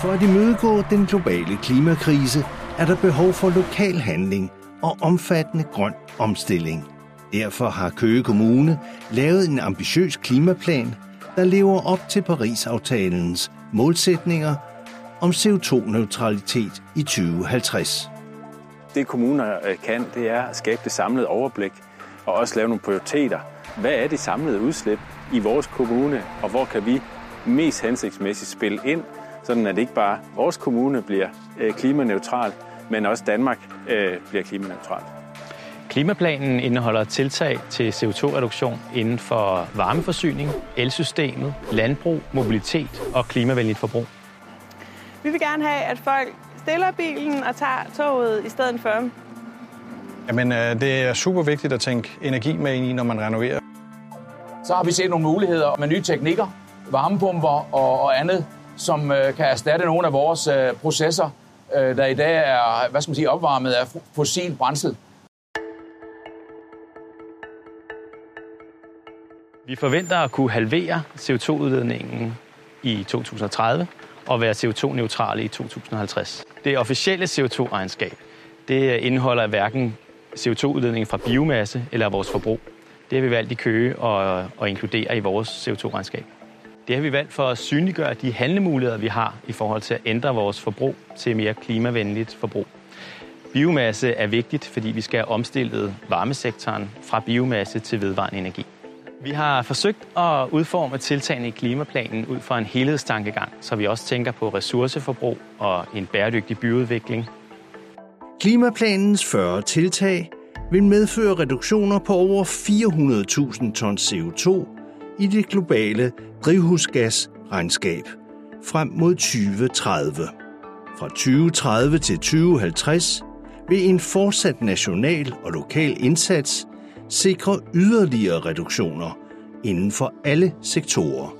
For at imødegå den globale klimakrise er der behov for lokal handling og omfattende grøn omstilling. Derfor har Køge Kommune lavet en ambitiøs klimaplan, der lever op til Paris-aftalens målsætninger om CO2-neutralitet i 2050. Det kommuner øh, kan, det er at skabe det samlede overblik og også lave nogle prioriteter. Hvad er det samlede udslip i vores kommune, og hvor kan vi mest hensigtsmæssigt spille ind, sådan at ikke bare vores kommune bliver øh, klimaneutral, men også Danmark øh, bliver klimaneutral. Klimaplanen indeholder tiltag til CO2-reduktion inden for varmeforsyning, elsystemet, landbrug, mobilitet og klimavenligt forbrug. Vi vil gerne have, at folk stiller bilen og tager toget i stedet for. Jamen, øh, det er super vigtigt at tænke energi med ind i, når man renoverer. Så har vi set nogle muligheder med nye teknikker, varmepumper og, og andet, som øh, kan erstatte nogle af vores øh, processer, øh, der i dag er hvad skal man sige, opvarmet af fossil brændsel. Vi forventer at kunne halvere CO2-udledningen i 2030 og være CO2-neutrale i 2050. Det officielle CO2-regnskab, det indeholder hverken CO2-udledningen fra biomasse eller vores forbrug. Det har vi valgt i Køge og, og inkludere i vores CO2-regnskab. Det har vi valgt for at synliggøre de handlemuligheder, vi har i forhold til at ændre vores forbrug til mere klimavenligt forbrug. Biomasse er vigtigt, fordi vi skal have omstillet varmesektoren fra biomasse til vedvarende energi. Vi har forsøgt at udforme tiltagene i klimaplanen ud fra en helhedstankegang, så vi også tænker på ressourceforbrug og en bæredygtig byudvikling. Klimaplanens 40 tiltag vil medføre reduktioner på over 400.000 tons CO2 i det globale drivhusgasregnskab frem mod 2030. Fra 2030 til 2050 vil en fortsat national og lokal indsats sikre yderligere reduktioner inden for alle sektorer.